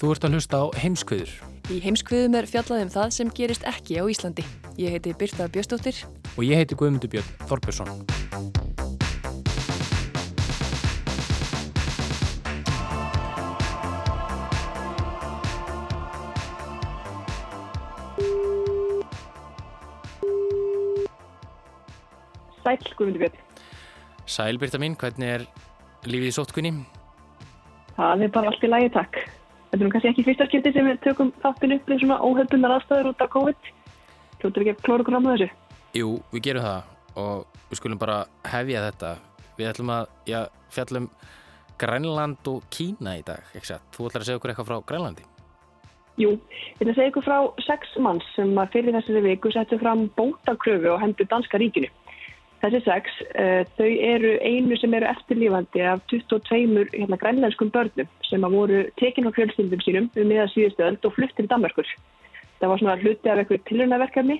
Þú ert að hlusta á heimskviður Í heimskviðum er fjallað um það sem gerist ekki á Íslandi. Ég heiti Birta Bjöstóttir. og ég heiti Guðmundur Björn Þorbjörnsson. Sæl, Guðmundur Björn. Sæl Birta mín, hvernig er lífið í sótkunni? Það er bara allt í lægi, takk. Þetta er nú kannski ekki fyrsta skipti sem við tökum þáttinn upp við svona óhefbunar aðstæður út af COVID. Hljóttur ekki að klóra okkur á með þessu. Jú, við gerum það og við skulum bara hefja þetta. Við ætlum að já, fjallum Grænland og Kína í dag, ekki satt? Þú ætlar að segja okkur eitthvað frá Grænlandi? Jú, ég ætla að segja ykkur frá sex manns sem fyrir þessari viku settu fram bótakröfu og hendur danska ríkinu. Þessi sex, uh, þau eru einu sem eru eftirlífandi af 22 hérna, grænlenskum börnum sem að voru tekin á fjölskyldum sínum um miða síðustu öld og fluttir í Danmarkur. Það var svona hluti af eitthvað tilhörnaverkefni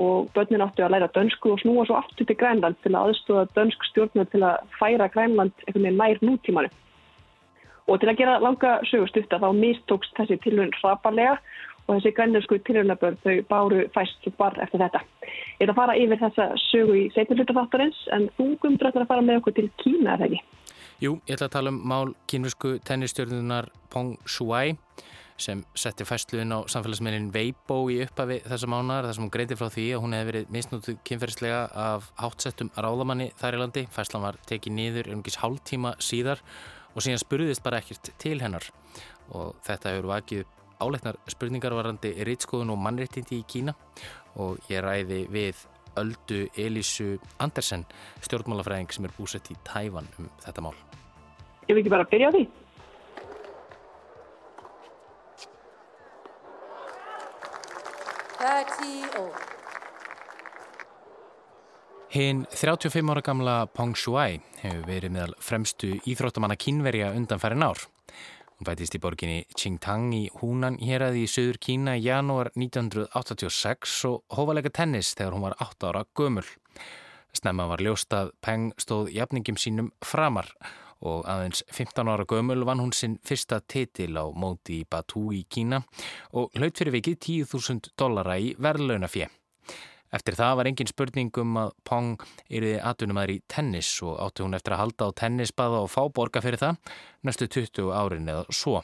og börnin áttu að læra dönsku og snúa svo aftur til Grænland til að aðstóða dönsk stjórnum til að færa Grænland einhvern veginn nær nútímanu. Og til að gera langa sögustutta þá mistókst þessi tilhörn hraparlega og þessi grænlensku tilhörnabörn þau báru fæst bara eftir þetta. Ég ætla að fara yfir þessa sögu í setjum hlutafattarins en þú gumdur að fara með okkur til Kína, er það ekki? Jú, ég ætla að tala um mál kínvisku tennistjörnunar Pong Shuai sem setti fæsluðin á samfélagsmiðlinn Weibo í upphafi þessa mánar þar sem hún greiti frá því að hún hefði verið misnúttu kynferðislega af hátsettum ráðamanni þar í landi. Fæslan var tekið niður umgis hálftíma síðar og síðan spurðist bara ekkert til hennar og þetta hefur vakið upp áleiknar spurningar varandi rýtskoðun og mannréttindi í Kína og ég ræði við Öldu Elísu Andersen stjórnmálafræðing sem er búsett í Tævan um þetta mál. Ég vil ekki bara byrja á því. Hinn 35 ára gamla Pong Shuai hefur verið meðal fremstu íþróttamanna kínverja undanfærin ár. Hún fætist í borginni Qingtang í Húnan héræði í söður Kína í janúar 1986 og hófalega tennis þegar hún var 8 ára gömul. Snemma var ljóst að Peng stóð jafningum sínum framar og aðeins 15 ára gömul vann hún sinn fyrsta titil á móti í Batu í Kína og hlaut fyrir vikið 10.000 dollara í verðlaunafjö. Eftir það var engin spurning um að Pong yriði atvinnumæður í tennis og átti hún eftir að halda á tennisbaða og fá borga fyrir það næstu 20 árin eða svo.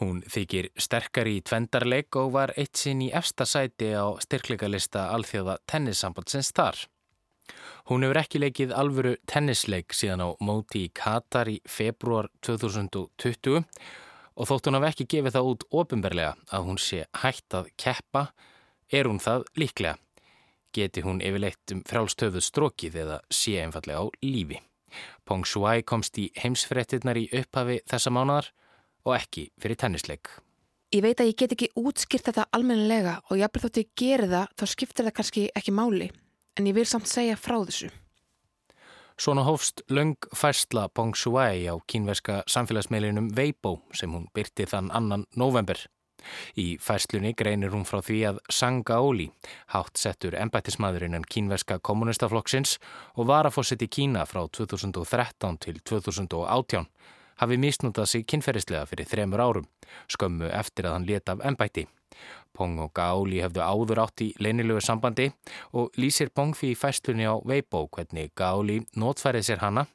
Hún þykir sterkar í tvendarleik og var eitt sinn í efsta sæti á styrkleikalista alþjóða tennissambandsins þar. Hún hefur ekki leikið alvöru tennisleik síðan á móti í Katar í februar 2020 og þótt hún hafi ekki gefið það út ofinberlega að hún sé hægt að keppa, er hún það líklega. Geti hún yfirleitt um frálstöfuð strókið eða sé einfallega á lífi. Pong Shuai komst í heimsfrettinnar í upphafi þessa mánadar og ekki fyrir tennisleik. Ég veit að ég get ekki útskýrt þetta almennilega og jafnveg þótt ég geri það þá skiptir það kannski ekki máli en ég vil samt segja frá þessu. Svona hófst löng færsla Pong Shuai á kínverska samfélagsmeilinum Weibo sem hún byrti þann annan november. Í færslunni greinir hún frá því að Sanga Oli, hátt settur embættismadurinn en kínverska kommunistaflokksins og varafósitt í Kína frá 2013 til 2018, hafi misnútað sig kynferðislega fyrir þremur árum, skömmu eftir að hann leta af embætti. Pong og Gaoli hefðu áður átt í leinilegu sambandi og lýsir Pong því fæstunni á Weibo hvernig Gaoli notfærið sér hana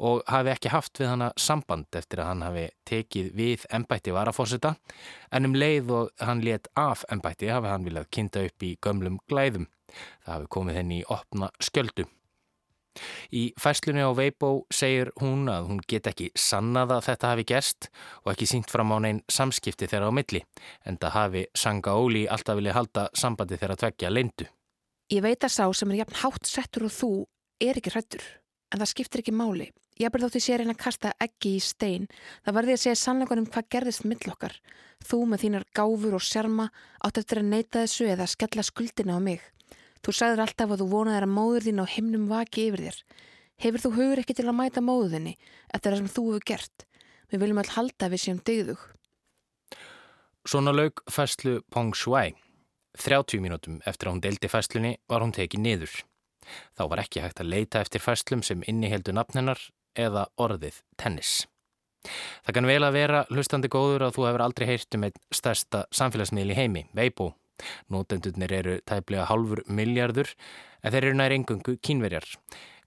og hafi ekki haft við hana samband eftir að hann hafi tekið við embætti varafósita en um leið og hann let af embætti hafi hann viljað kynnta upp í gömlum glæðum. Það hafi komið henni í opna skjöldu. Í fæslunni á Weibo segir hún að hún get ekki sannað að þetta hafi gerst og ekki sínt fram á neinn samskipti þeirra á milli en það hafi Sanga Óli alltaf vilja halda sambandi þeirra tveggja leindu. Ég veit að sá sem er jafn hátt settur og þú er ekki hrættur en það skiptir ekki máli. Ég er þótt í sér einn að kasta ekki í stein. Það varði að segja sannleikunum hvað gerðist mill okkar. Þú með þínar gáfur og sjarma átt eftir að neyta þessu eða skella skuldina á mig. Þú sagður alltaf að þú vonaði að móður þín á himnum vaki yfir þér. Hefur þú hugur ekki til að mæta móðinni eftir það sem þú hefur gert? Við viljum all halda við séum degðug. Svona laug fæslu Pong Shuai. 30 mínútum eftir að hún deldi fæslunni var hún tekið niður. Þá var ekki hægt að leita eftir fæslum sem inniheldu nafnennar eða orðið tennis. Það kann vel að vera hlustandi góður að þú hefur aldrei heyrt um einn stærsta samfélagsmiðl í heimi, Weibo. Nótendurnir eru tæplega halfur miljardur en þeir eru nær engungu kínverjar.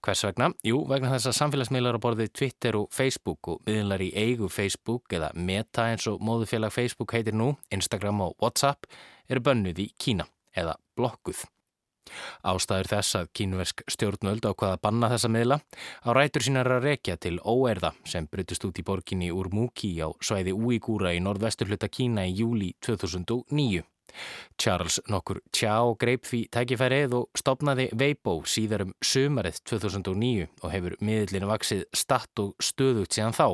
Hvers vegna? Jú, vegna þess að samfélagsmiðlar á borðið Twitter og Facebook og miðlar í eigu Facebook eða Meta eins og móðufélag Facebook heitir nú, Instagram og Whatsapp eru bönnuð í Kína eða blokkuð. Ástæður þess að kínversk stjórnöld á hvaða banna þessa miðla á rætur sínar að rekja til óerða sem brutist út í borginni úr Múki á svæði Úigúra í norðvesturhluta Kína í júli 2009. Charles nokkur tjá greip því tækifærið og stopnaði Weibo síðar um sömarið 2009 og hefur miðlinu vaksið statt og stöðugt síðan þá.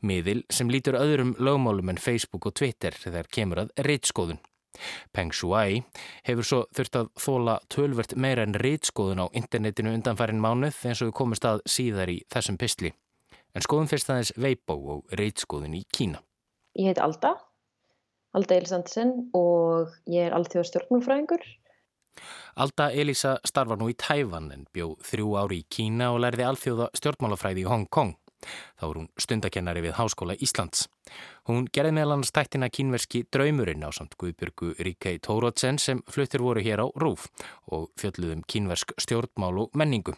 Miðl sem lítur öðrum lögmálum en Facebook og Twitter þegar kemur að reitskóðun. Peng Shuai hefur svo þurft að þóla tölvert meira en reitskóðun á internetinu undanfærin mánuð eins og við komum stað síðar í þessum pistli. En skoðum fyrst aðeins Weibo og reitskóðun í Kína. Ég heit Alda Alda Elisandsen og ég er allþjóða stjórnmálfræðingur. Alda Elisa starfar nú í Tævan en bjó þrjú ári í Kína og lærði allþjóða stjórnmálafræði í Hong Kong. Þá er hún stundakennari við Háskóla Íslands. Hún gerði meðal annars tættina kínverski Draumurinn á samt Guðbjörgu Ríkei Tórótsen sem fluttir voru hér á Rúf og fjöldluðum kínversk stjórnmál og menningu.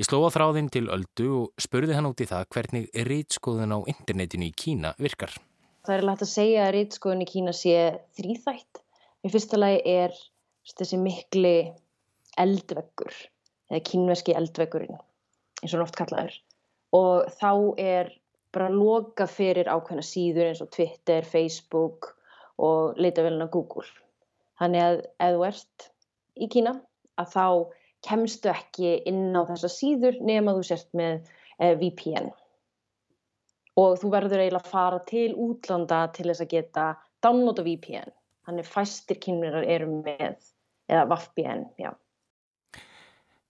Ég sló á þráðinn til Öldu og spurði hann út í það hvernig rýtskoðun á internetinu í Kína virkar. Það er lægt að segja að rítskoðun í Kína sé þrýþætt. Í fyrsta lagi er þessi mikli eldveggur, eða kínveski eldveggurinn, eins og hann oft kallaður. Og þá er bara loka fyrir ákveðna síður eins og Twitter, Facebook og leitavelina Google. Þannig að ef þú ert í Kína, að þá kemstu ekki inn á þessa síður nema þú sért með eh, VPN og þú verður eiginlega að fara til útlanda til þess að geta downloada VPN. Þannig fæstir kynverar eru með, eða VPN, já.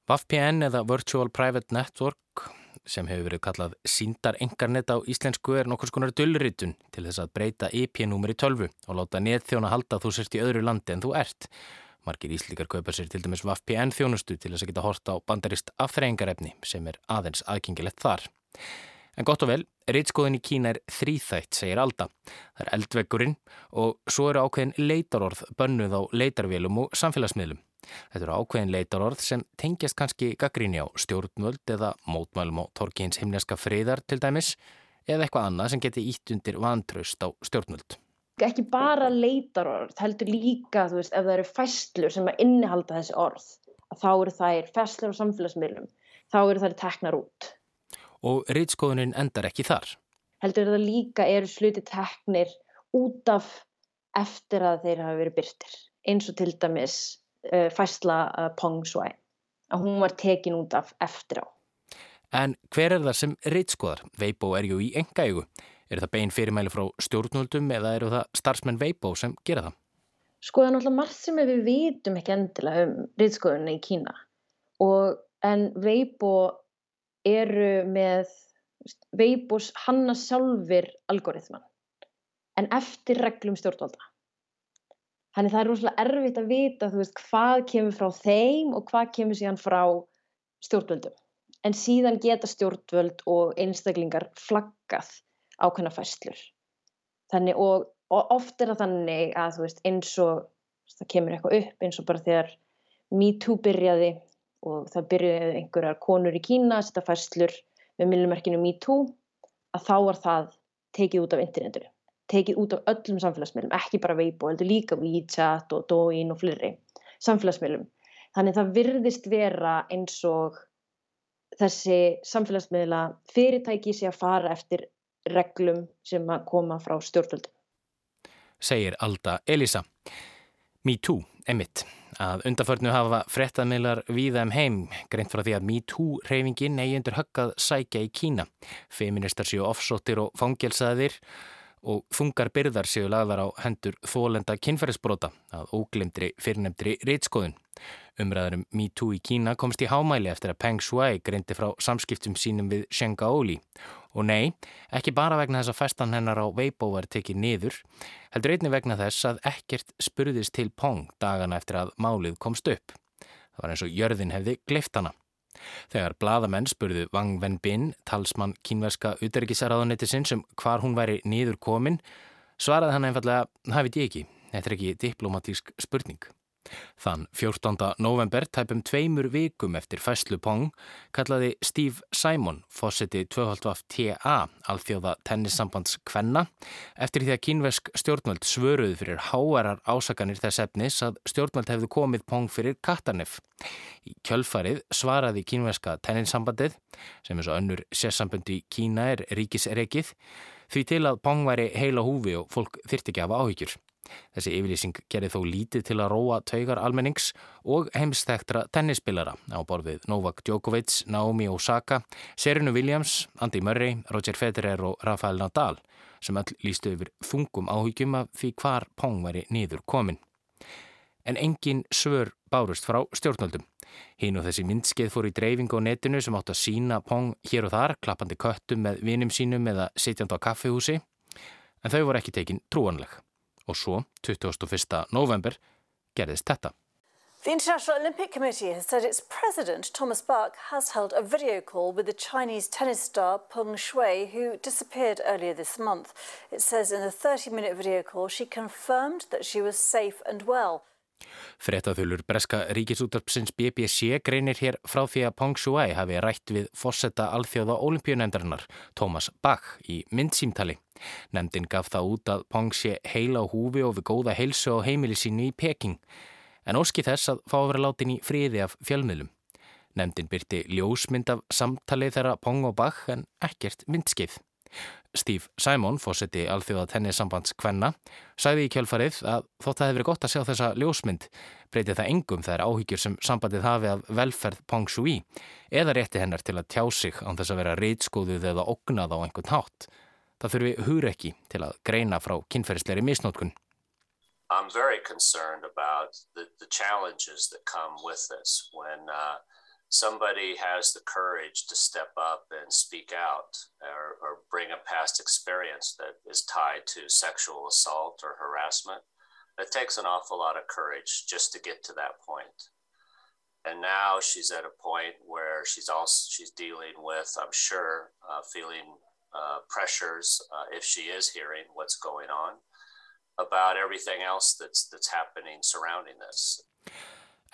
VPN eða Virtual Private Network sem hefur verið kallað síndar engarnet á íslensku er nokkur skonar dullritun til þess að breyta IP-númer í tölvu og láta netþjóna halda þú sért í öðru landi en þú ert. Margir íslíkar kaupa sér til dæmis VPN þjónustu til þess að geta horta á bandarist afþreyingarefni sem er aðeins aðgengilegt þar. En gott og vel, Reitskoðin í Kína er þrýþætt, segir Alda. Það er eldvekkurinn og svo eru ákveðin leitarorð bönnuð á leitarvélum og samfélagsmiðlum. Þetta eru ákveðin leitarorð sem tengjast kannski gaggríni á stjórnvöld eða mótmælum á Torkins himneska friðar til dæmis eða eitthvað annað sem geti ítt undir vantraust á stjórnvöld. Ekki bara leitarorð, heldur líka veist ef það eru fæslur sem að innihalda þessi orð, þá eru þær fæslur á samfélagsmiðlum, þá eru þær teknar út og reytskoðunin endar ekki þar. Heldur það líka eru sluti teknir út af eftir að þeir hafa verið byrtir eins og til dæmis uh, fæsla uh, Pong Shuai að hún var tekin út af eftir á. En hver er það sem reytskoðar? Weibo er ju í engægu. Er það bein fyrirmæli frá stjórnvöldum eða eru það starfsmenn Weibo sem gera það? Sko það er náttúrulega margt sem við vitum ekki endilega um reytskoðunni í Kína og en Weibo eru með veibús hanna sjálfur algoritman en eftir reglum stjórnvalda. Þannig það er rosalega erfitt að vita veist, hvað kemur frá þeim og hvað kemur síðan frá stjórnvöldum. En síðan geta stjórnvöld og einstaklingar flaggað ákveðna fæslur. Þannig og, og oft er það þannig að veist, eins og það kemur eitthvað upp eins og bara þegar MeToo byrjaði og það byrjuði einhverjar konur í Kína að setja fæslur með millumerkinu MeToo að þá var það tekið út af internetinu, tekið út af öllum samfélagsmiðlum, ekki bara Weibo, heldur líka WeChat og Douyin og fleiri samfélagsmiðlum. Þannig það virðist vera eins og þessi samfélagsmiðla fyrirtæki sé að fara eftir reglum sem að koma frá stjórnvöldum. Segir Alda Elisa. Me Too, emitt. Að undarförnu hafa frettamiðlar víða um heim, greint frá því að Me Too reyfingin eigi undir höggað sækja í Kína. Feministar séu offsóttir og fangelsaðir og þungar byrðar séu lagðar á hendur þólenda kynferðisbrota að óglimdri fyrrnemdri reitskoðun. Umræðarum Me Too í Kína komst í hámæli eftir að Peng Shuai greindi frá samskiptum sínum við Shen Gaoli. Og nei, ekki bara vegna þess að festan hennar á Weibo var tekið niður, heldur einni vegna þess að ekkert spurðist til Pong dagana eftir að málið komst upp. Það var eins og jörðin hefði gleift hana. Þegar bladamenn spurðu Wang Wenbin, talsmann kínverska uterikisaraðunnitisinn sem um hvar hún væri niður komin, svaraði hann einfallega, það veit ég ekki, þetta er ekki diplomatísk spurning. Þann 14. november, tæpum tveimur vikum eftir fæslu Pong, kallaði Steve Simon, fósiti 2.TA, alþjóða tennissambands Kvenna, eftir því að kínversk stjórnvöld svöruð fyrir háarar ásakanir þess efnis að stjórnvöld hefðu komið Pong fyrir Katarnef. Í kjölfarið svaraði kínverska tennissambandið, sem eins og önnur sérsambund í Kína er ríkisregið, því til að Pong væri heila húfi og fólk þyrti ekki af áhyggjur. Þessi yfirlýsing gerði þó lítið til að róa taugar almennings og heimsþektra tennisspillara á borfið Novak Djokovic, Naomi Osaka, Serenu Williams, Andy Murray, Roger Federer og Rafael Nadal sem öll lístu yfir þungum áhugjum af því hvar Pong væri nýður komin. En engin svör bárust frá stjórnöldum. Hín og þessi myndskeið fór í dreifing á netinu sem átt að sína Pong hér og þar, klappandi köttum með vinum sínum eða sitjand á kaffehúsi, en þau voru ekki tekin trúanleg. Og svo 21. november gerðist þetta. The International Olympic Committee has said its president, Thomas Bach, has held a video call with the Chinese tennis star Peng Shuai, who disappeared earlier this month. It says in the 30 minute video call she confirmed that she was safe and well. Frettaþulur breska ríkisútarpsins BBC greinir hér frá því að Pong Shuai hafi rætt við fórsetta alþjóða olimpíunendarinnar Thomas Bach í myndsýmtali. Nemndin gaf það út að Pong sé heila á húfi og við góða heilsu á heimili sínu í Peking en óski þess að fá að vera látin í friði af fjölmiðlum. Nemndin byrti ljósmynd af samtali þeirra Pong og Bach en ekkert myndskeið. Steve Simon, fósetti alþjóða tennisambands Kvenna, sagði í kjölfarið að þótt að það hefði verið gott að sjá þessa ljósmynd breytið það engum þær áhyggjur sem sambandið hafi af velferð Pong Shui eða rétti hennar til að tjá sig án þess að vera reytskóðuð eða ógnað á einhvern hátt. Það þurfi hugur ekki til að greina frá kynferðisleiri misnótkun. I'm very concerned about the, the challenges that come somebody has the courage to step up and speak out or, or, bring a past experience that is tied to sexual assault or harassment, it takes an awful lot of courage just to get to that point. And now she's at a point where she's also she's dealing with, I'm sure, uh, feeling uh, pressures uh, if she is hearing what's going on about everything else that's that's happening surrounding this.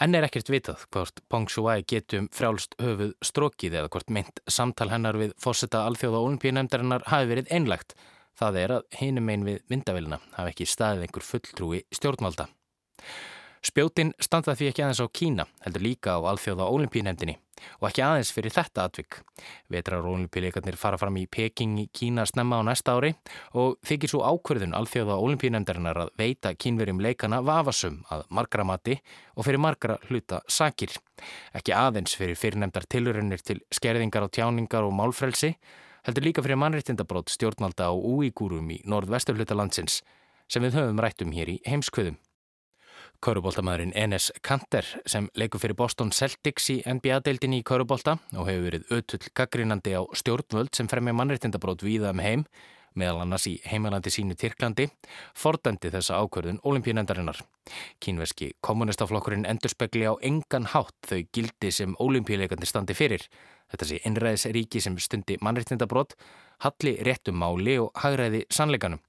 Enn er ekkert vitað hvort Pong Shuai getum frjálst höfuð strókið eða hvort meint samtal hennar við fósetta alþjóða olimpíunemdarinnar hafi verið einlegt. Það er að hinum einn við myndavilina hafi ekki staðið einhver fulltrúi stjórnvalda. Spjótin standa því ekki aðeins á Kína, heldur líka á alþjóða ólimpíunemdini og ekki aðeins fyrir þetta atvik. Vetrar ólimpíuleikarnir fara fram í Peking í Kína snemma á næsta ári og þykir svo ákverðun alþjóða ólimpíunemdarinnar að veita kínverjum leikana vafasum að margra mati og fyrir margra hluta sakir. Ekki aðeins fyrir fyrirnemdar tilurinnir til skerðingar á tjáningar og málfrelsi, heldur líka fyrir mannreittindabrót stjórnvalda á úígúrum í norðvesturhluta landsins sem við höfum rættum hér í heimskvöðum. Köruboltamæðurinn Enes Kanter sem leikur fyrir Boston Celtics í NBA-deildinni í Körubólta og hefur verið ötull gaggrínandi á stjórnvöld sem fremja mannreitindabrót víða um heim, meðal annars í heimalandi sínu Tyrklandi, fordændi þessa ákverðun olimpíunendarinnar. Kínverski kommunistaflokkurinn endurspegli á engan hátt þau gildi sem olimpíuleikandi standi fyrir. Þetta sé innræðisríki sem stundi mannreitindabrót, halli réttum máli og hagræði sannleikanum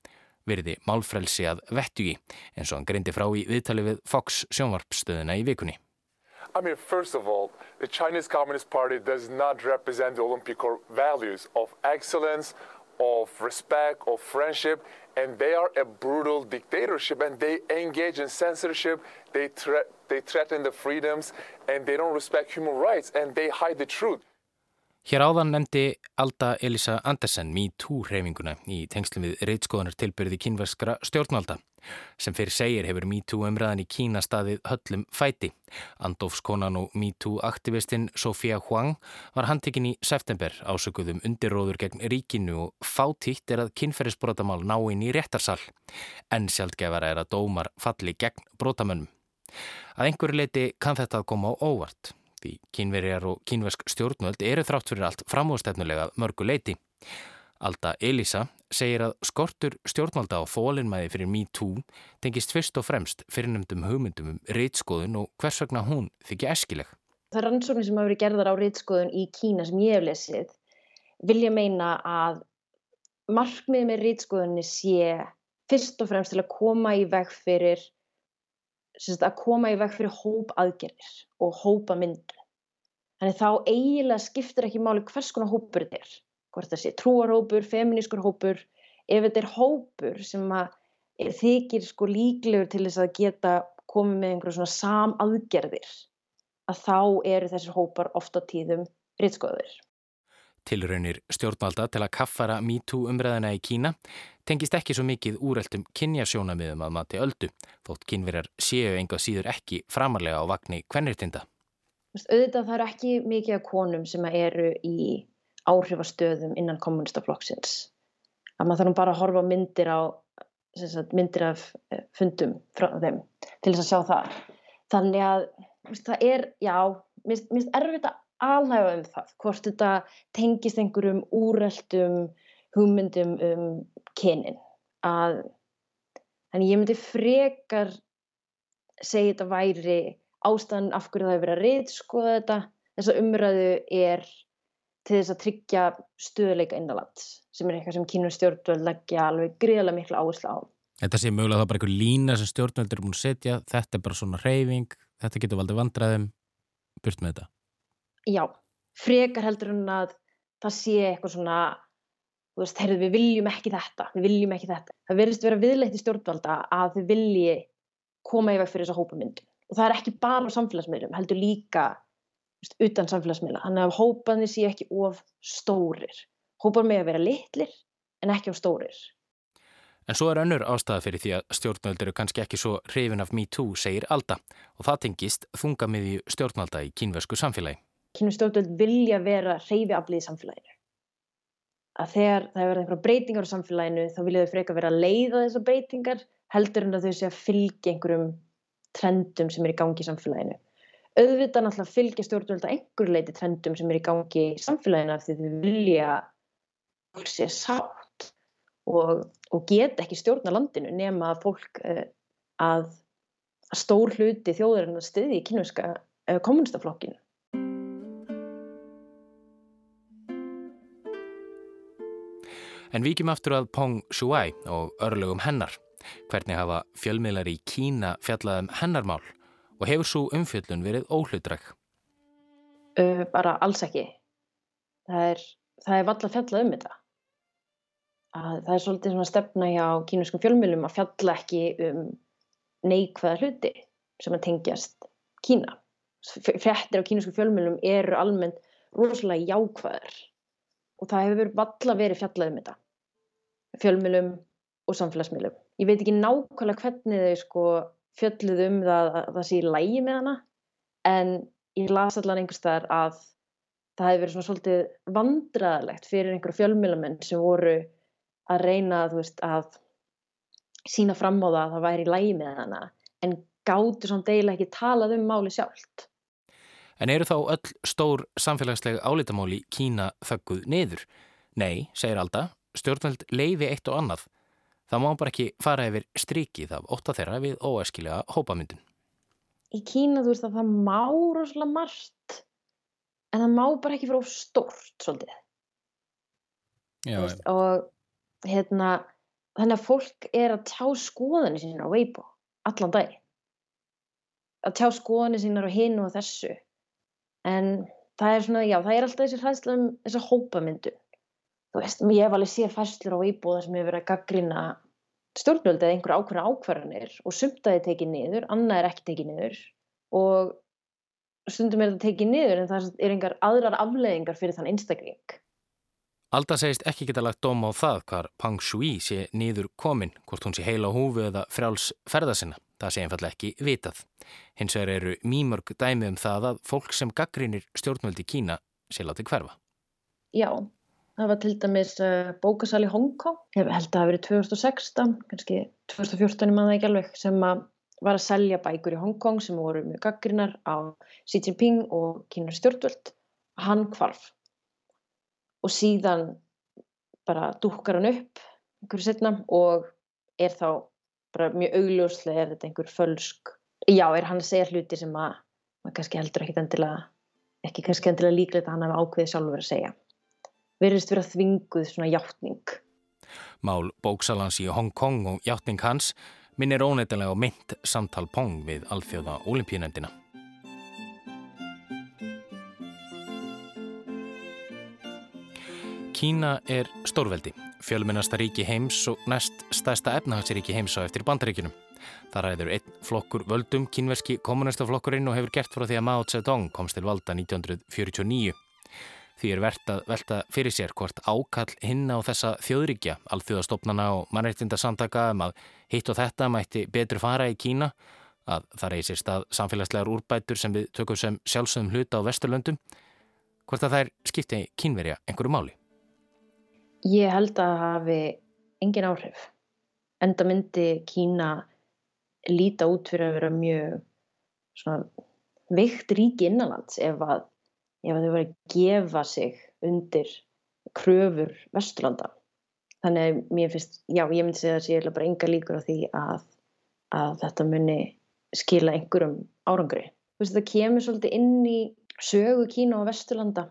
málfrelsi að vettugi eins og hann frá í viðtali við Fox sjónvarpstöðuna í vikunni. I mean, first of all, the Chinese Communist Party does not represent the Olympic values of excellence, of respect, of friendship, and they are a brutal dictatorship and they engage in censorship, they, thre they threaten the freedoms and they don't respect human rights and they hide the truth. Hér áðan nefndi Alda Elisa Andersen MeToo-hreyfinguna í tengslum við reytskoðanar tilbyrði kínverskra stjórnvalda. Sem fyrir segir hefur MeToo umræðan í Kína staðið höllum fæti. Andofskonan og MeToo-aktivistinn Sofía Huang var handtekinn í september ásökuðum undirróður gegn ríkinu og fátítt er að kynferðisbrotamál ná inn í réttarsal. En sjálfgefara er að dómar falli gegn brotamönnum. Að einhverju leiti kann þetta að koma á óvart. Því kínverjar og kínversk stjórnvöld eru þrátt fyrir allt framústefnulega mörgu leiti. Alda Elisa segir að skortur stjórnvalda á fólinnmæði fyrir MeToo tengist fyrst og fremst fyrirnumdum hugmyndum um reytskoðun og hvers vegna hún þykja eskileg. Það rannsóknir sem hafa verið gerðar á reytskoðun í Kína sem ég hef lesið vilja meina að markmið með reytskoðunni sé fyrst og fremst til að koma í veg fyrir að koma í veg fyrir hóp aðgerðir og hópa myndu. Þannig þá eiginlega skiptir ekki máli hvers konar hópur þetta er. Hvort það sé trúarhópur, feminískur hópur, ef þetta er hópur sem þykir sko líklegur til þess að geta komið með einhverjum svona samaðgerðir, að þá eru þessir hópar ofta tíðum rittskoður. Tilraunir stjórnvalda til að kaffara MeToo umræðina í Kína tengist ekki svo mikið úreltum kynjasjónamiðum að mati öldu, þótt kynverjar séu engað síður ekki framarlega á vagnni kvennirtinda. Auðvitað það eru ekki mikið af konum sem eru í áhrifastöðum innan kommunistaflokksins. Að maður þarf bara að horfa myndir, á, sagt, myndir af eh, fundum frá þeim til þess að sjá það. Þannig að það er, já, mér finnst erfitt að alhæfa um það, hvort þetta tengist einhverjum úreltum hugmyndum um kynin. Að, þannig ég myndi frekar segja þetta væri ástæðan af hverju það hefur verið að reyðskoða þetta. Þessa umræðu er til þess að tryggja stöðuleika innanlands sem er eitthvað sem kynur stjórnvöld leggja alveg greiðlega miklu áherslu á. Þetta sé mögulega þá bara einhver lína sem stjórnvöld eru búin að setja, þetta er bara svona reyfing, þetta getur valdið vandræðum, burt með þetta já, frekar heldur en að það sé eitthvað svona þú veist, heyrðu, við viljum ekki þetta við viljum ekki þetta. Það verðist vera viðleitt í stjórnvalda að þau vilji koma í veg fyrir þessa hópamyndun. Og það er ekki bara á samfélagsmiðlum, heldur líka veist, utan samfélagsmiðla. Þannig að hópanir sé ekki of stórir. Hópar með að vera litlir en ekki of stórir. En svo er önnur ástæða fyrir því að stjórnvöld eru kannski ekki svo hrifin af MeToo, segir Alda. Og það tengist þungamiðju stjórnvalda í kínversku samfélagi. Kynum stjórnvöld vilja vera reyfiaflið í samfélaginu. Að þegar það hefur einhverja breytingar á samfélaginu þá vilja þau freka vera að leiða þessar breytingar heldur en að þau sé að fylgja einhverjum trendum sem er í gangi í samfélaginu. Auðvitað náttúrulega fylgja stjórnvöld að einhver leiti trendum sem er í gangi í samfélaginu af því þau vilja fólk sé sátt og, og geta ekki stjórna landinu nema að fólk uh, að, að stór hluti þjóðurinn að styðja í kynverska uh, kommunistaflokkinu. En vikið aftur að Pong Shuai og örlögum hennar. Hvernig hafa fjölmiðlar í Kína fjallað um hennarmál og hefur svo umfjöllun verið óhlutræk? Uh, bara alls ekki. Það er, það er valla fjallað um þetta. Að það er svolítið svona stefna hjá kínuskum fjölmiðlum að fjalla ekki um neikvæða hluti sem að tengjast Kína. Frettir á kínuskum fjölmiðlum eru almennt rosalega jákvæðar og það hefur valla verið fjallað um þetta. Fjölmjölum og samfélagsmiðlum. Ég veit ekki nákvæmlega hvernig þau sko fjölluð um það að það sé í lægi með hana en ég las allan einhver staðar að það hefur verið svona svolítið vandraðalegt fyrir einhverju fjölmjölamenn sem voru að reyna veist, að sína fram á það að það væri í lægi með hana en gáttu samt eiginlega ekki talað um máli sjálft En eru þá öll stór samfélagslega álítamáli Kína þögguð niður? Nei, segir Alda, stjórnveld leifi eitt og annað. Það má bara ekki fara yfir strikið af ótta þeirra við óæskilega hópamyndun. Í Kína þú veist að það má rosalega margt, en það má bara ekki fyrir of stórt svolítið. Já, veist, og hérna, þannig að fólk er að tjá skoðanir sín á Weibo allan dag. Að tjá skoðanir sín á hinu og þessu en það er svona, já, það er alltaf þessi hræðsla um þessa hópamyndu þú veist, ég hef alveg séð fæslur á íbúða sem hefur verið að gaggrina stjórnvöld eða einhverja ákveðna ákvarðanir og sumt að þið tekið niður, annað er ekki tekið niður og stundum er þetta tekið niður en það er einhver aðrar afleðingar fyrir þann einstakling. Alda segist ekki geta lagt dóm á það hvar Pang Shui sé niður komin, hvort hún sé heila húfi eða frjáls ferða sinna. Það sé einfallega ekki vitað. Hins vegar eru mýmörg dæmi um það að fólk sem gaggrinir stjórnvöldi Kína sé látið hverfa. Já, Það var til dæmis uh, bókasal í Hongkong, ég held að það verið 2016, kannski 2014 maður ekki alveg, sem að var að selja bækur í Hongkong sem voru mjög gaggrinnar á Xi Jinping og Kínar stjórnvöld. Hann kvarf og síðan bara dúkar hann upp einhverju setna og er þá bara mjög augljóslega er þetta einhver fölsk. Já, er hann að segja hluti sem að maður kannski heldur ekki endilega, ekki kannski endilega líklegt að hann hafa ákveðið sjálfur að segja verðist vera þvinguð svona hjáttning. Mál bóksalans í Hong Kong og hjáttning hans minnir óneitanlega á mynd samtal Pong við alþjóða olimpíunendina. Kína er stórveldi, fjölmennasta ríki heims og næst stærsta efnahagsríki heims á eftir bandaríkinum. Það ræður einn flokkur völdum, kínverski kommunistaflokkurinn og hefur gert frá því að Mao Zedong komst til valda 1949. Því er verðt að velta fyrir sér hvort ákall hinn á þessa þjóðríkja, alþjóðastofnana og mannreitindarsamtaka um að hitt og þetta mætti betur fara í Kína, að það reysi stað samfélagslegar úrbætur sem við tökum sem sjálfsögum hluta á Vesturlöndum, hvort að þær skipti kínverja einhverju máli? Ég held að það hafi engin áhrif. Enda myndi Kína líta út fyrir að vera mjög veikt ríki innanlands ef að ef þau verið að gefa sig undir kröfur Vesturlanda. Þannig að mér finnst, já ég myndi segja að það sé bara enga líkur á því að, að þetta muni skila einhverjum árangri. Þú veist þetta kemur svolítið inn í sögu Kína og Vesturlanda.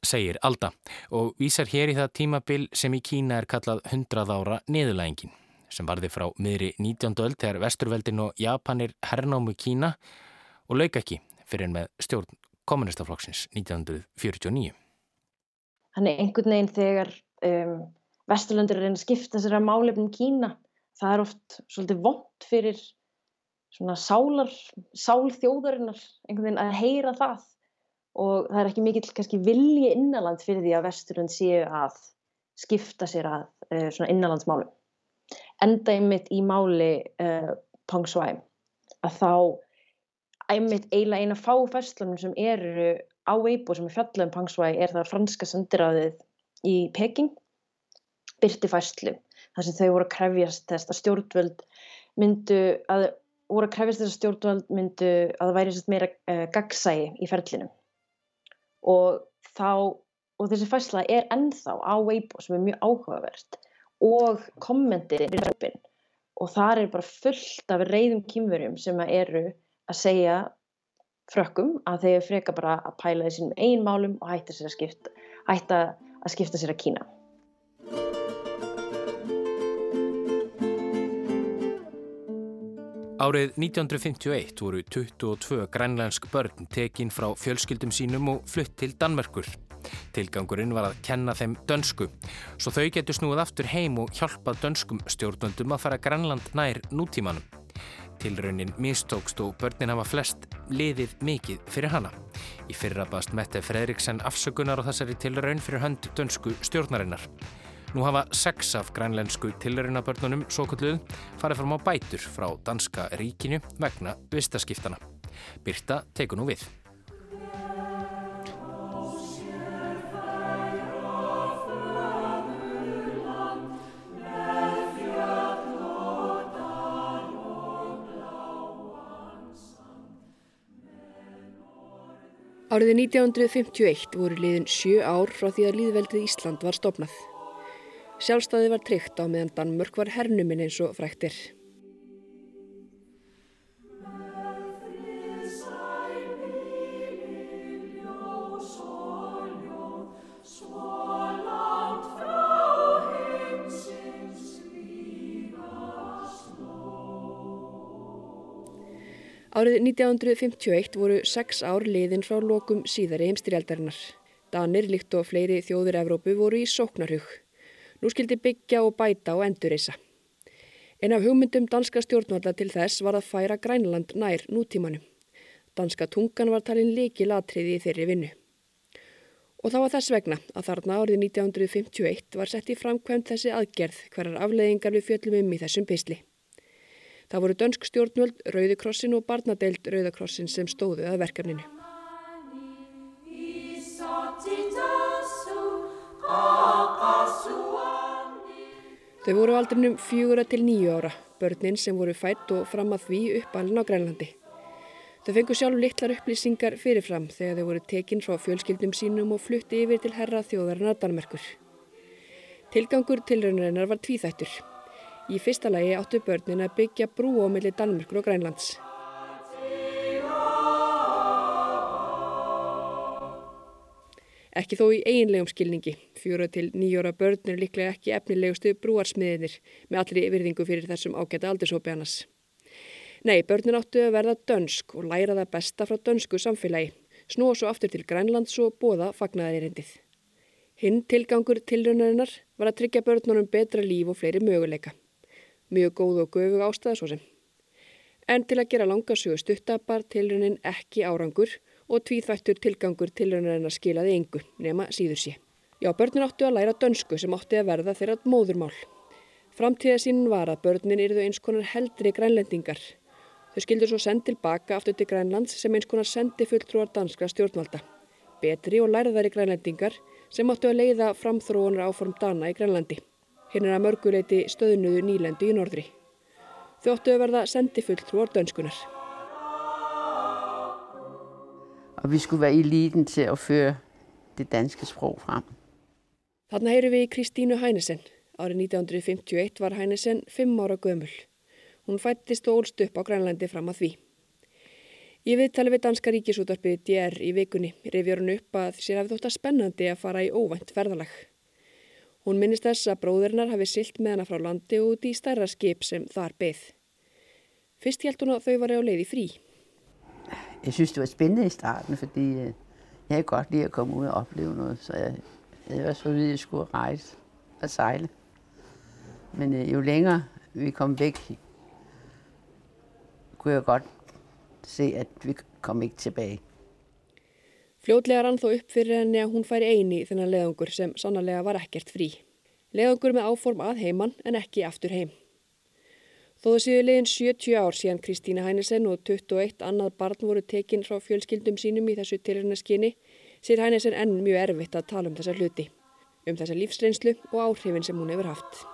Segir Alda og vísar hér í það tímabil sem í Kína er kallað 100 ára niðurlægingin sem varði frá miðri 19. öll þegar Vesturveldin og Japanir hernámu Kína og lauk ekki fyrir með stjórn kommunistaflokksins 1949. Þannig einhvern veginn þegar um, Vesturlöndur er að skipta sér að málefnum Kína, það er oft svolítið vond fyrir svona sálar, sálþjóðarinnar einhvern veginn að heyra það og það er ekki mikill kannski vilji innanland fyrir því að Vesturlönd séu að skipta sér að uh, svona innanlandsmálum. Enda einmitt í máli uh, Pang Svæm að þá einmitt eiginlega eina fá fæslunum sem eru á Weibo sem er fjallum Pangsvæ er það franska sendiráðið í Peking byrti fæslu þar sem þau voru að krefjast þess að stjórnvöld myndu að voru að krefjast þess að stjórnvöld myndu að það væri meira uh, gagsægi í ferlinu og þá og þessi fæsla er ennþá á Weibo sem er mjög áhugavert og kommentir og þar er bara fullt af reyðum kýmverjum sem eru að segja frökkum að þeir freka bara að pæla þessum einn málum og hætta, að skipta, hætta að skipta sér að kína. Árið 1951 voru 22 grænlænsk börn tekinn frá fjölskyldum sínum og flutt til Danmerkur. Tilgangurinn var að kenna þeim dönsku, svo þau getur snúið aftur heim og hjálpa dönskum stjórnvöndum að fara Grænland nær nútímanum. Tilraunin mistókst og börnin hafa flest liðið mikið fyrir hana. Í fyrra baðst Mette Fredriksen afsökunar á þessari tilraun fyrir hönd dönsku stjórnarinnar. Nú hafa sex af grænlensku tilraunabörnunum, svo kulluð, farið fram á bætur frá danska ríkinu vegna vistaskiptana. Birta teku nú við. Árið 1951 voru liðin sjö ár frá því að líðveldið Ísland var stopnað. Sjálfstæði var tryggt á meðan Danmörk var hernuminn eins og fræktir. Árið 1951 voru sex ár liðin frá lokum síðari heimstyrjaldarinnar. Danir, líkt og fleiri þjóður Evrópu voru í sóknarhug. Nú skildi byggja og bæta og endurreysa. En af hugmyndum danska stjórnvalda til þess var að færa Grænland nær nútímanum. Danska tungan var talin leiki latriði í þeirri vinnu. Og það var þess vegna að þarna árið 1951 var sett í framkvæmt þessi aðgerð hverjar afleðingar við fjöllum um í þessum pisli. Það voru dönsk stjórnvöld, Rauðikrossin og barnadeild Rauðakrossin sem stóðu að verkefninu. Þau voru aldrinum fjögura til nýju ára, börnin sem voru fætt og fram að því uppalinn á Grænlandi. Þau fengu sjálf litlar upplýsingar fyrirfram þegar þau voru tekinn frá fjölskyldum sínum og flutti yfir til herra þjóðarinnar Danmerkur. Tilgangur tilraunarinnar var tvíþættur. Í fyrsta lagi áttu börnin að byggja brú á milli Danmerkur og Grænlands. Ekki þó í eiginlegum skilningi. Fjóra til nýjóra börn er líklega ekki efnilegustu brúarsmiðinir með allri virðingu fyrir þessum ágæta aldurshópi annars. Nei, börnin áttu að verða dönsk og læra það besta frá dönsku samfélagi, snúa svo aftur til Grænlands og bóða fagnaðaririndið. Hinn tilgangur tilraunarinnar var að tryggja börnunum betra líf og fleiri möguleika. Mjög góð og göfu ástæða svo sem. En til að gera langarsögu stuttabar tilraunin ekki árangur og tvíþvættur tilgangur tilraunarinnar skilaði engu nema síður sé. Já, börnin áttu að læra dönsku sem átti að verða þeirra móðurmál. Framtíðasínin var að börnin yrðu eins konar heldri grænlendingar. Þau skildur svo send tilbaka aftur til Grænlands sem eins konar sendi fulltrúar danskra stjórnvalda. Betri og læraðari grænlendingar sem áttu að leiða framþróunar áform Dana í Grænlandi. Hinn er að mörguleiti stöðnuðu nýlendu í norðri. Þau áttu að verða sendi fulltrúar dönskunar. og vi skulle være eliten til at føre det danske sprog frem. Þarna heyru við Kristínu Hænesen. Árið 1951 var Hænesen fimm ára gömul. Hún fættist og ólst upp á Grænlandi fram að því. Ég viðtali við Danska Ríkisútarpið DR í vikunni reyfjör hún upp að sér hafði þótt að spennandi að fara í óvænt ferðalag. Hún minnist þess að bróðurinnar hafi silt með hana frá landi út í stærra skip sem þar beð. Fyrst held hún að þau var á leið í frí. Jeg synes, det var spændende i starten, fordi øh, jeg havde godt lide at komme ud og opleve noget, så jeg havde også fået at jeg skulle rejse og sejle. Men øh, jo længere vi kom væk, kunne jeg godt se, at vi kom ikke tilbage. Fljótlega rann þó upp fyrir henni að hún færi eini þennan leðangur sem sannarlega var ekkert frí. Leðangur með áform að heiman en ekki aftur heim. Þó það séu leginn 70 ár síðan Kristína Hænesen og 21 annað barn voru tekinn frá fjölskyldum sínum í þessu tilhörnarskyni, sér Hænesen enn mjög erfitt að tala um þessa hluti, um þessa lífsreynslu og áhrifin sem hún hefur haft.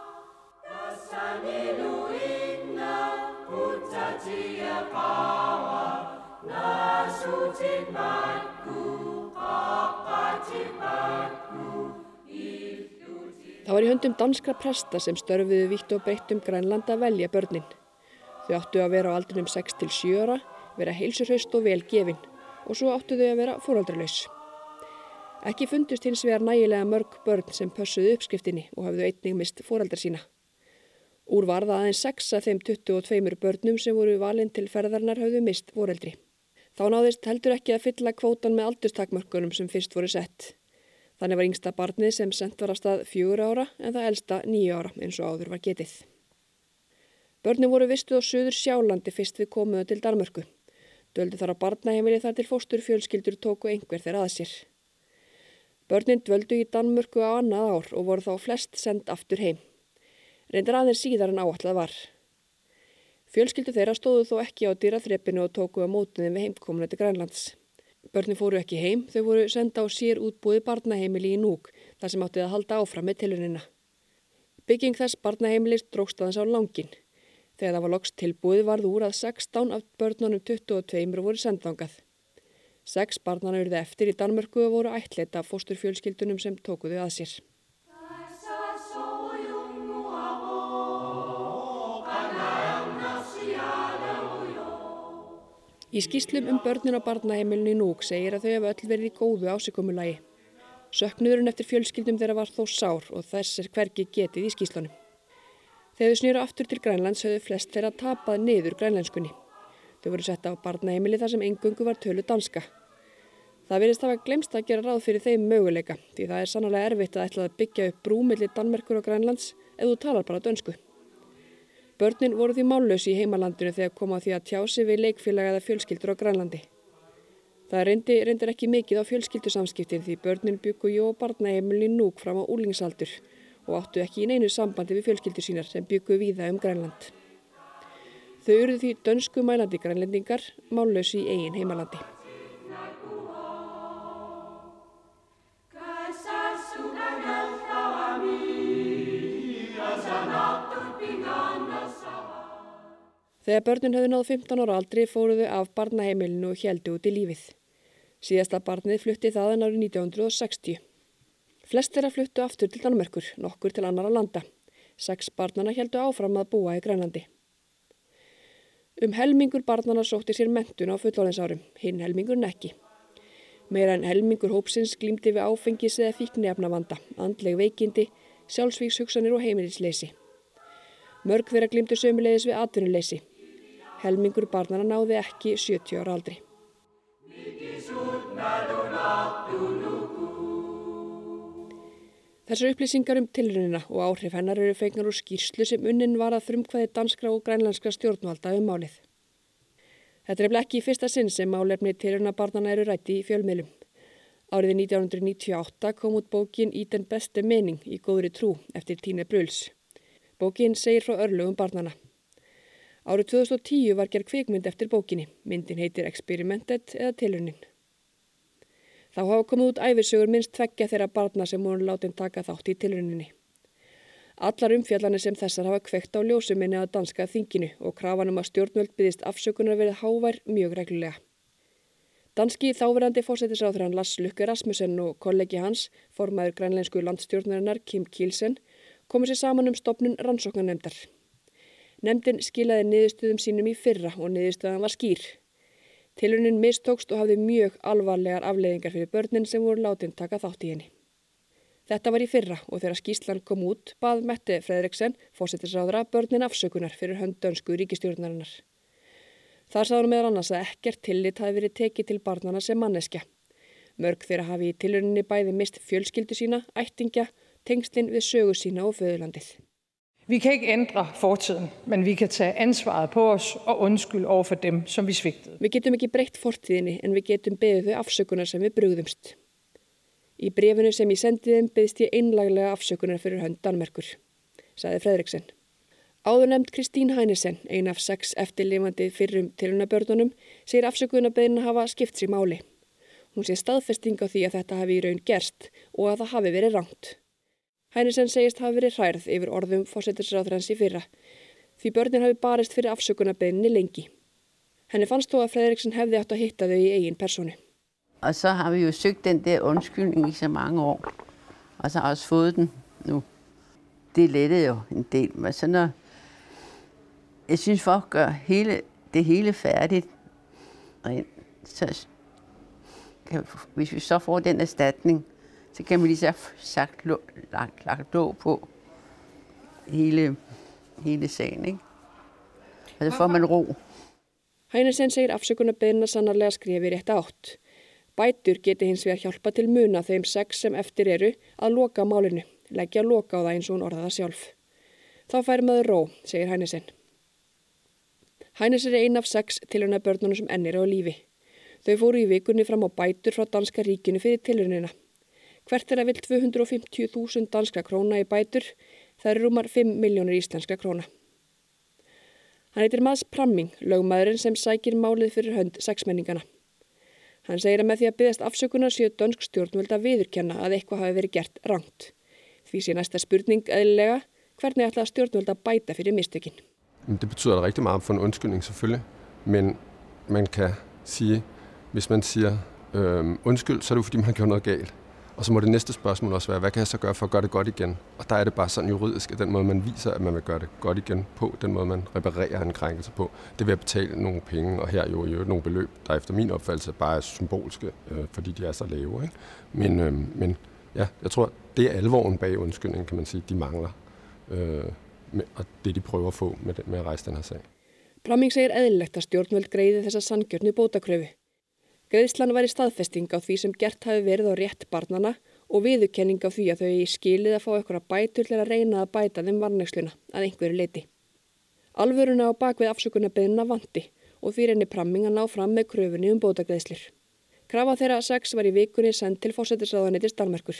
Það var í höndum danskra presta sem störfiðu vitt og breytt um Grænland að velja börnin. Þau áttu að vera á aldrinum 6-7 ára, vera heilsurhaust og vel gefin og svo áttu þau að vera fóraldralaus. Ekki fundust hins vegar nægilega mörg börn sem pössuðu uppskriftinni og hafðu einnig mist fóraldra sína. Úr varða aðeins 6 af þeim 22 börnum sem voru valinn til ferðarnar hafðu mist fóreldri. Þá náðist heldur ekki að fylla kvótan með aldurstakmörkunum sem fyrst voru sett. Þannig var yngsta barnið sem sendt var að stað fjögur ára en það elsta nýju ára eins og áður var getið. Börni voru vistuð á söður sjálandi fyrst við komuðu til Darmörku. Döldi þar á barnaheimili þar til fóstur fjölskyldur tóku einhver þeirra að sér. Börnin dvöldu í Danmörku á annað ár og voru þá flest sendt aftur heim. Reyndar aðeins síðar en áallad var. Fjölskyldu þeirra stóðu þó ekki á dýraþrepinu og tóku á mótunum við heimkomuna til Grænlands. Börni fóru ekki heim, þau voru senda á sér útbúið barnaheimili í núk, þar sem áttið að halda áfram með tilunina. Bygging þess barnaheimilis drókst aðeins á langin. Þegar það var loks tilbúið varð úr að 16 af börnunum 22 voru sendangað. Seks barnana eruði eftir í Danmörku og voru ætleita fósturfjölskyldunum sem tókuðu að sér. Í skýslum um börnin á barnaheimilinu í núk segir að þau hefur öll verið í góðu ásökumulagi. Söknuðurinn eftir fjölskyldum þeirra var þó sár og þess er hvergi getið í skýslunum. Þegar þau snýra aftur til Grænlands höfðu flest þeirra tapað niður grænlenskunni. Þau voru setta á barnaheimili þar sem engungu var tölu danska. Það verðist hafa glemst að gera ráð fyrir þeim möguleika því það er sannlega erfitt að ætla að byggja upp brúmillir Danmerkur og Grænlands ef þú talar bara dönsku. Börnin voru því mállösi í heimalandinu þegar koma því að tjási við leikfélag eða fjölskyldur á Grænlandi. Það reyndi, reyndir ekki mikið á fjölskyldusamskiptin því börnin byggu jó og barnaheimilin núk fram á úlingsaldur og áttu ekki í neinu sambandi við fjölskyldur sínar sem byggu víða um Grænland. Þau eruð því dönsku mælandi grænlendingar mállösi í eigin heimalandi. Þegar börnin höfðu náðu 15 ára aldri fóruðu af barnaheimilinu og heldu út í lífið. Síðasta barnið flutti þaðan árið 1960. Flest þeirra fluttu aftur til Danmörkur, nokkur til annara landa. Seks barnana heldu áfram að búa í Grænlandi. Um helmingur barnana sótti sér mentun á fullóðinsárum, hinn helmingur nekki. Meira en helmingur hópsins glýmdi við áfengis eða fíknefna vanda, andleg veikindi, sjálfsvíkshugsanir og heimilisleysi. Mörg þeirra glýmdu sömulegis við atvinnuleysi, Helmingur barnana náði ekki 70 ára aldri. Þessar upplýsingar um tilrunina og áhrif hennar eru fengnar úr skýrslu sem unnin var að frumkvæði danskra og grænlandskra stjórnvalda um málið. Þetta er ekki í fyrsta sinn sem málefni tilruna barnana eru rætti í fjölmiðlum. Árið 1998 kom út bókin Í den beste mening í góðri trú eftir Tíne Bruls. Bókin segir frá örlugum barnana. Árið 2010 var gerð kvikmynd eftir bókinni. Myndin heitir Experimentet eða Tilunin. Þá hafa komið út æfirsögur minnst tveggja þeirra barna sem voru látin taka þátt í tiluninni. Allar umfjallanir sem þessar hafa kveikt á ljósuminni að danska þinginu og krafanum að stjórnvöld byggist afsökunar verið hávær mjög reglulega. Danski þáverandi fórsættisráþrann Lass Lukke Rasmussen og kollegi hans, formaður grænleinsku landstjórnarinnar Kim Kielsen, komið sér saman um stopnun rannsóknarnemdar. Nemndin skilaði niðurstöðum sínum í fyrra og niðurstöðan var skýr. Tilunin mistókst og hafði mjög alvarlegar afleiðingar fyrir börnin sem voru látin taka þátt í henni. Þetta var í fyrra og þegar skýslan kom út bað Mette Fredriksen, fósittisráðra, börnin afsökunar fyrir höndönsku ríkistjórnarinnar. Þar sáðum meðal annars að ekkert tillit hafi verið tekið til barnana sem manneskja. Mörg þeirra hafi í tiluninni bæði mist fjölskyldu sína, ættingja, tengslinn við sögu sína og föðurlandið. Vi kan ikke ændre fortiden, men vi kan tage ansvaret på os og undskylde over for dem, som vi svigtede. Vi getum ekki breytt fortíðinni en við getum beðið þau afsökunar sem við brugðumst. Í brefinu sem ég sendiðum beðist ég einlaglega afsökunar fyrir hönd Danmerkur, saði Fredriksen. Áður nefnd Kristín Hænesen, ein af sex eftirlifandi fyrrum tilunabörnunum, segir afsökunarbeðin að hafa skipt sér máli. Hún sé staðfesting á því að þetta hafi í raun gerst og að það hafi verið ránt. Hennisen segist hafi verið hærð yfir orðum fósettisráðræns í fyrra því börnin hafi barist fyrir afsökunarbeginni lengi. Henni fannst þó að Fredriksson hefði átt að hitta þau í eigin personu. Og så har vi jo søgt den der undskyldning i så mange år, og så har også fået den nu. Det lettede jo en del, men så når jeg synes folk gør hele, det hele færdigt, så kan, hvis vi så får den erstatning, så kan man lige så sagt lagt, lagt låg på hele, hele sagen, ikke? Og så får man ro. Hænesen segir afsökunarbeðina sannarlega skrifi rétt átt. Bætur geti hins vegar hjálpa til muna þeim sex sem eftir eru að loka málinu, leggja loka á það eins og hún orðaða sjálf. Þá fær maður ró, segir Hænesen. Hænesen er ein af sex tilhörna börnunum sem ennir á lífi. Þau fóru í vikunni fram á bætur frá Danska ríkinu fyrir tilhörnina. Hvert er að vil 250.000 danska króna í bætur, það eru rúmar 5 miljónir íslenska króna. Hann heitir Mads Pramming, lögmaðurinn sem sækir málið fyrir hönd sexmenningana. Hann segir að með því að byggast afsökunar séu dönsk stjórnvöld að viðurkenna að eitthvað hafi verið gert rangt. Því sé næsta spurning eðlilega, hvernig ætla stjórnvöld að bæta fyrir mistökinn? Det betyder rigtig meget for en undskyldning selvfølgelig, men man kan sige, hvis man siger øh, undskyld, så er det jo fordi man har gjort noget galt. Og så må det næste spørgsmål også være, hvad kan jeg så gøre for at gøre det godt igen? Og der er det bare sådan juridisk, at den måde, man viser, at man vil gøre det godt igen på, den måde, man reparerer en krænkelse på, det vil at betale nogle penge, og her jo i nogle beløb, der efter min opfattelse bare er symbolske, øh, fordi de er så lave. Ikke? Men, øh, men ja, jeg tror, det er alvoren bag undskyldningen, kan man sige, de mangler. Øh, med, og det de prøver at få med, med at rejse den her sag. Plamming segir eðlilegt að stjórnvöld greiði þessa sangjörnu bótakröfu. Greiðslan væri staðfesting á því sem gert hafi verið á rétt barnana og viðukenning á því að þau í skilið að fá eitthvað bætur til að reyna að bæta þeim varnægsluna að einhverju leiti. Alvöruna á bakvið afsökunarbeðina vandi og fyrir henni pramming að ná fram með kröfunni um bótagreðslir. Krafa þeirra sex var í vikunni send til fósættisraðanittis Dalmerkur.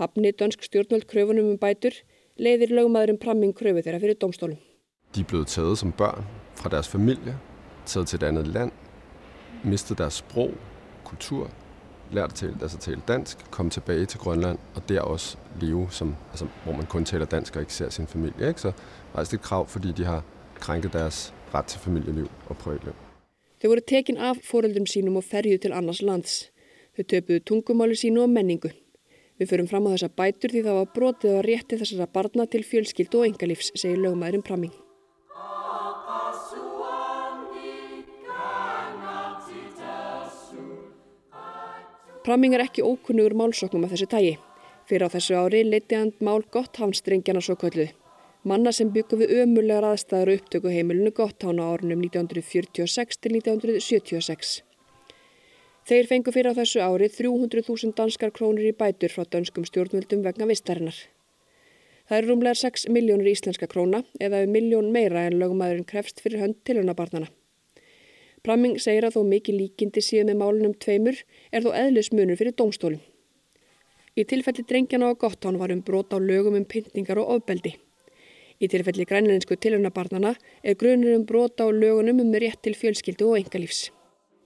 Hafni dönsk stjórnvöld kröfunum um bætur leiðir lögmaðurinn pramming kröfu þeirra fyrir domstólum. De er blevet taget som børn fra deres familie, taget til et andet land, mistet deres sprog, kultur, lært at tale, altså tale dansk, komme tilbage til Grønland og der også leve, som, altså, hvor man kun taler dansk og ikke ser sin familie. Ikke? Så rejst et krav, fordi de har krænket deres ret til familieliv og privatliv. Þau voru tekin af fóreldrum sínum og ferjuð til annars lands. Þau töpuðu tungumáli sínu og menningu. Við förum fram á þessa bætur því það var brotið á rétti þessara barna til fjölskyld og engalífs, segir lögumæðurinn Pramming. Pramming er ekki ókunnugur málsóknum af þessu tægi. Fyrir á þessu ári leiti hann mál Gotthánstrengjana svo kölluð. Manna sem byggu við ömulegar aðstæður upptöku heimilinu Gotthán á árunum 1946 til 1976. Þeir fengu fyrir á þessu ári 300.000 danskar krónir í bætur frá danskum stjórnvöldum vegna vistarinnar. Það eru rúmlegar 6 miljónur íslenska króna eða við miljón meira en lögumæðurinn krefst fyrir hönd tilhjónabarnana. Pramming segir að þó mikið líkindi síðan með málunum tveimur er þó eðlismunur fyrir dómstólum. Í tilfelli drengjana á Gotthán var um brot á lögum um pyntingar og ofbeldi. Í tilfelli grænleinsku tilhjónabarnana er grunur um brot á lögunum um rétt til fjölskyldu og engalífs.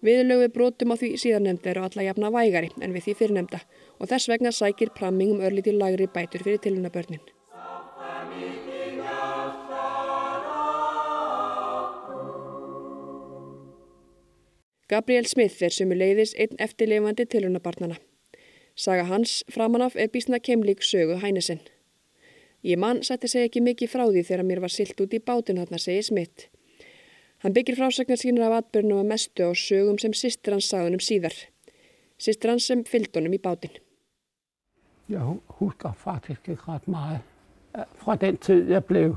Viðlögu brotum á því síðarnemda eru alla jafna vægari en við því fyrirnemda og þess vegna sækir pramming um örlítið lagri bætur fyrir tilhjónabörnin. Gabriel Smith er sömu leiðis einn eftirleifandi tilhjónabarnana. Saga hans framanaf er bísna kemlík sögu Hænesen. Ég mann sætti seg ekki mikið frá því þegar mér var silt út í bátun þarna, segir Smith. Hann byggir frásagnar sínur af atbyrnum að mestu á sögum sem sýstir hans sagðunum síðar. Sýstir hans sem fylgdunum í bátinn. Jeg husker faktisk ikke ret meget fra den tid, jeg blev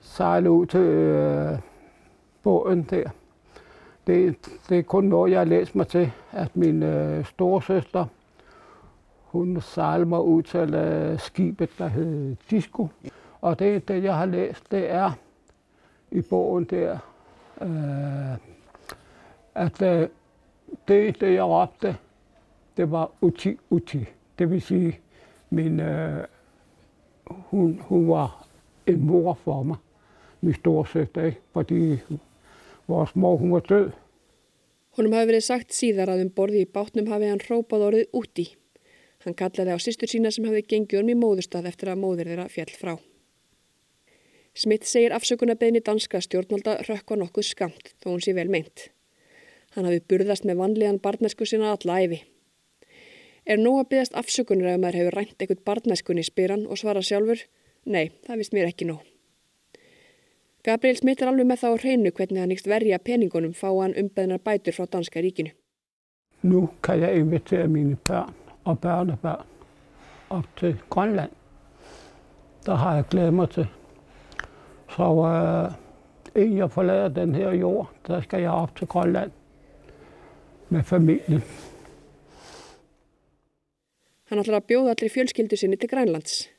sejlet ud til øh, båden der. Det, det er kun noget, jeg har læst mig til, at min øh, storesøster, hun sejlede mig ud til øh, skibet, der hed Disco. Og det, det, jeg har læst, det er i bogen der, øh, at øh, det, det jeg råbte, det var uti, uti. Det vil sige, min, øh, hun, hun var en mor for mig, min storesøster, ikke? fordi vores mor hun var død. Honum hafi verið sagt síðar að um borði í bátnum hafi hann hrópað orðið úti. Hann kallaði á sýstur sína sem hafi gengið um í móðustad eftir að móðir þeirra fjall frá. Smith segir afsökunarbeginni danska stjórnvalda rökkva nokkuð skamt þó hún sé vel meint. Hann hafi burðast með vanlíðan barnesku sína alla æfi. Er nóg að byggast afsökunar ef maður hefur rænt eitthvað barneskunni spyran og svara sjálfur? Nei, það vist mér ekki nóg. Gabriel Smith er alveg með þá hreinu hvernig hann ykst verja peningunum fá hann umbeðnar bætur frá danska ríkinu. Nu kan jeg invitere mine børn og børnebørn op til Grønland. Der har jeg glædet mig til. Så øh, inden jeg forlader den her jord, der skal jeg op til Grønland med familien. Hann ætlar að bjóða allir fjölskyldu sinni til Grænlands.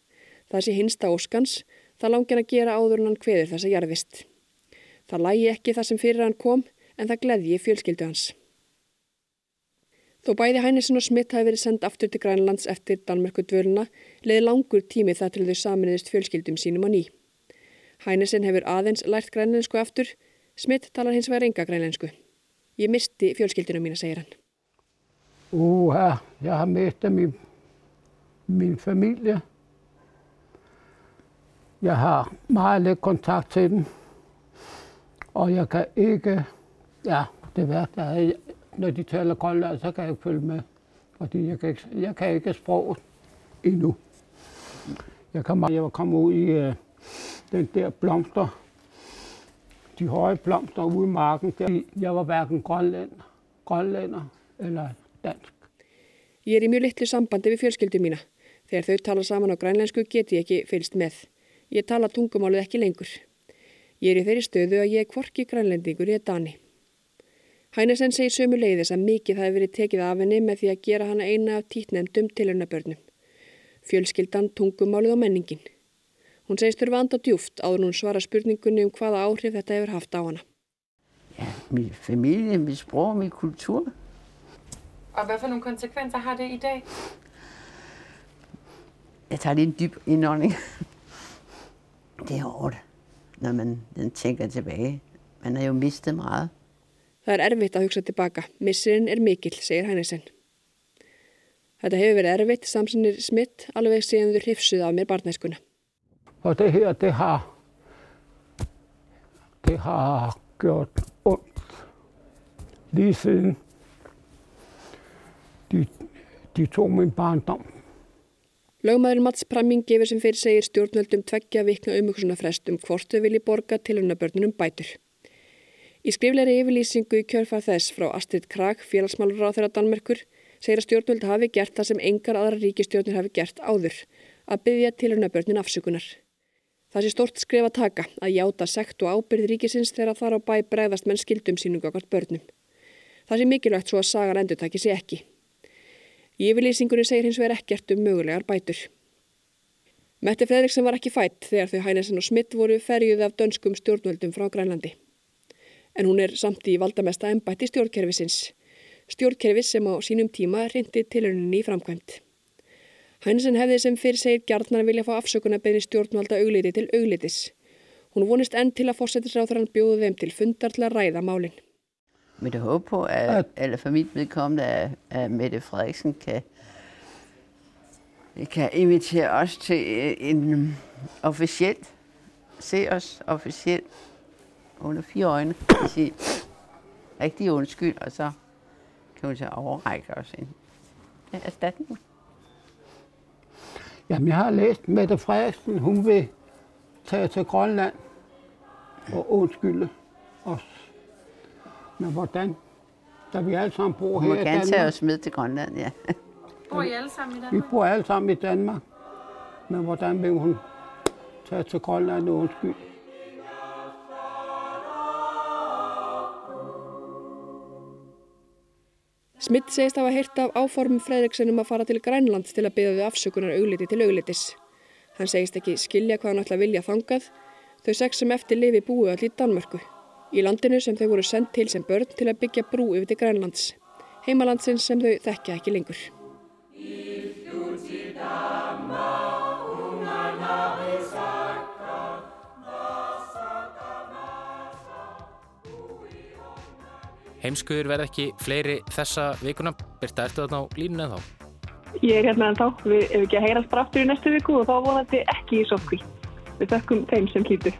Það sé hinsta óskans, það langir að gera áður en hann kveður þessa jarðvist. Það lægi ekki það sem fyrir hann kom, en það gleðji fjölskyldu hans. Þó bæði Hænesen og Smith hafi verið sendt aftur til Grænlands eftir Danmörku dvöluna, leiði langur tími það til þau saminniðist fjölskyldum sínum á ný. Hænesen hefur aðeins lært grænlensku aftur, Smith talar hins vegar enga grænlensku. Ég misti fjölskyldunum mína, segir hann. Uha, jeg har mistet min, min familie. Jeg har meget lidt kontakt til dem, og jeg kan ikke, ja, det værste er, når de taler grønland, så kan jeg ikke følge med, fordi jeg kan ikke, jeg kan ikke sproget endnu. Jeg, kan, jeg var kommet ud i øh, den der blomster, de høje blomster ude i marken. Der. Jeg var hverken grønland, grønlænder eller dansk. Ég er í mjög litlu sambandi við fjölskyldum mína. Þegar þau tala saman á grænlensku get ég ekki fylst með. Ég tala tungumálið ekki lengur. Ég er í þeirri stöðu að ég er kvorki grænlendingur í að dani. Hænesen segir sömu leiðis að mikið hafi verið tekið af henni með því að gera hana eina af títnemdum tilhörnabörnum. Fjölskyldan, tungumálið og menningin. Hún segist þurfa anda djúft áður hún svara spurningunni um hvaða áhrif þetta hefur haft á hana. Ja, min familie, mit sprog, min kultur. Og hvad for nogle konsekvenser har det i dag? Jeg tager lige en dyb indånding. Det er hårdt, når man tænker tilbage. Man har jo mistet meget. Það er erfitt að hugsa tilbaka. Missirinn er mikill, segir Hænesen. Þetta hefur verið erfitt, samsinnir smitt, alveg síðan þau hrifsuð af mér barnæskuna. Og det her, det har, det har gjort ondt lige siden de, de tog min barndom. Lögmaður Mats Pramming gefur sem fyrir segir stjórnvöldum tveggja vikna umhugsunarfrest um hvort þau vilji borga tilhörnabörnunum bætur. Í skrifleiri yfirlýsingu í kjörfað þess frá Astrid Krag, félagsmálur á þeirra Danmerkur, segir að stjórnvöld hafi gert það sem engar aðra ríkistjórnir hafi gert áður, að byggja tilhörnabörnin afsökunar. Það sé stort skrif að taka að játa sekt og ábyrð ríkisins þegar þar á bæ bregðast menn skildum sínum gagvart börnum. Það sé mikilvægt svo að sagan endur taki sér ekki. Í yfirlýsingunni segir hins vegar ekkert um mögulegar bætur. Mette Fredriksson var ekki fætt þegar þau Hænesen og Smitt voru ferjuð af dönskum stjórnvöldum frá Grænlandi. En hún er samt í valdamesta ennbætti stjórnkerfisins. Stjórnkerfis sem á sínum tíma reyndi tilhörunni í framkvæmt. Hænesen hefði sem fyrir segir gjarnar vilja fá afsökunar beðni stjórnvalda augliti til auglitis. Hún vonist enn til að fórsetisráþrann bjóðu þeim til fundar til að ræða málinn. Men det håber på, at, eller for mit vedkommende, at, at Mette Frederiksen kan, kan invitere os til en officielt, se os officielt under fire øjne, og sige rigtig undskyld, og så kan hun så overrække os en erstatning. Jamen, jeg har læst Mette Frederiksen, hun vil tage til Grønland og undskylde os. Men hvordan? Da vi alle sammen bor her må i gerne tage Danmark. os med til Grønland, ja. Bor I alle sammen i Vi Danmark? bor alle sammen i Danmark. Men hvordan vil hun tage til Grønland og undskylde? Smitt segist hafa heyrt af áformum Fredriksen um að fara til Grænland til að byggja við afsökunar augliti til auglitis. Hann segist ekki skilja hvað hann ætla að vilja þangað, þau sex sem eftir lifi búi allir í Danmörku. Í landinu sem þau voru sendt til sem börn til að byggja brú yfir til Grænlands. Heimalandsins sem þau þekkja ekki lengur. Heimskuður verð ekki fleiri þessa vikuna. Birta, ertu þarna á línuna þá? Ég er hérna en þá, við ef ekki að heyrast bara aftur í næstu viku og þá vonandi ekki í sokki. Við þökkum þeim sem hlýtu.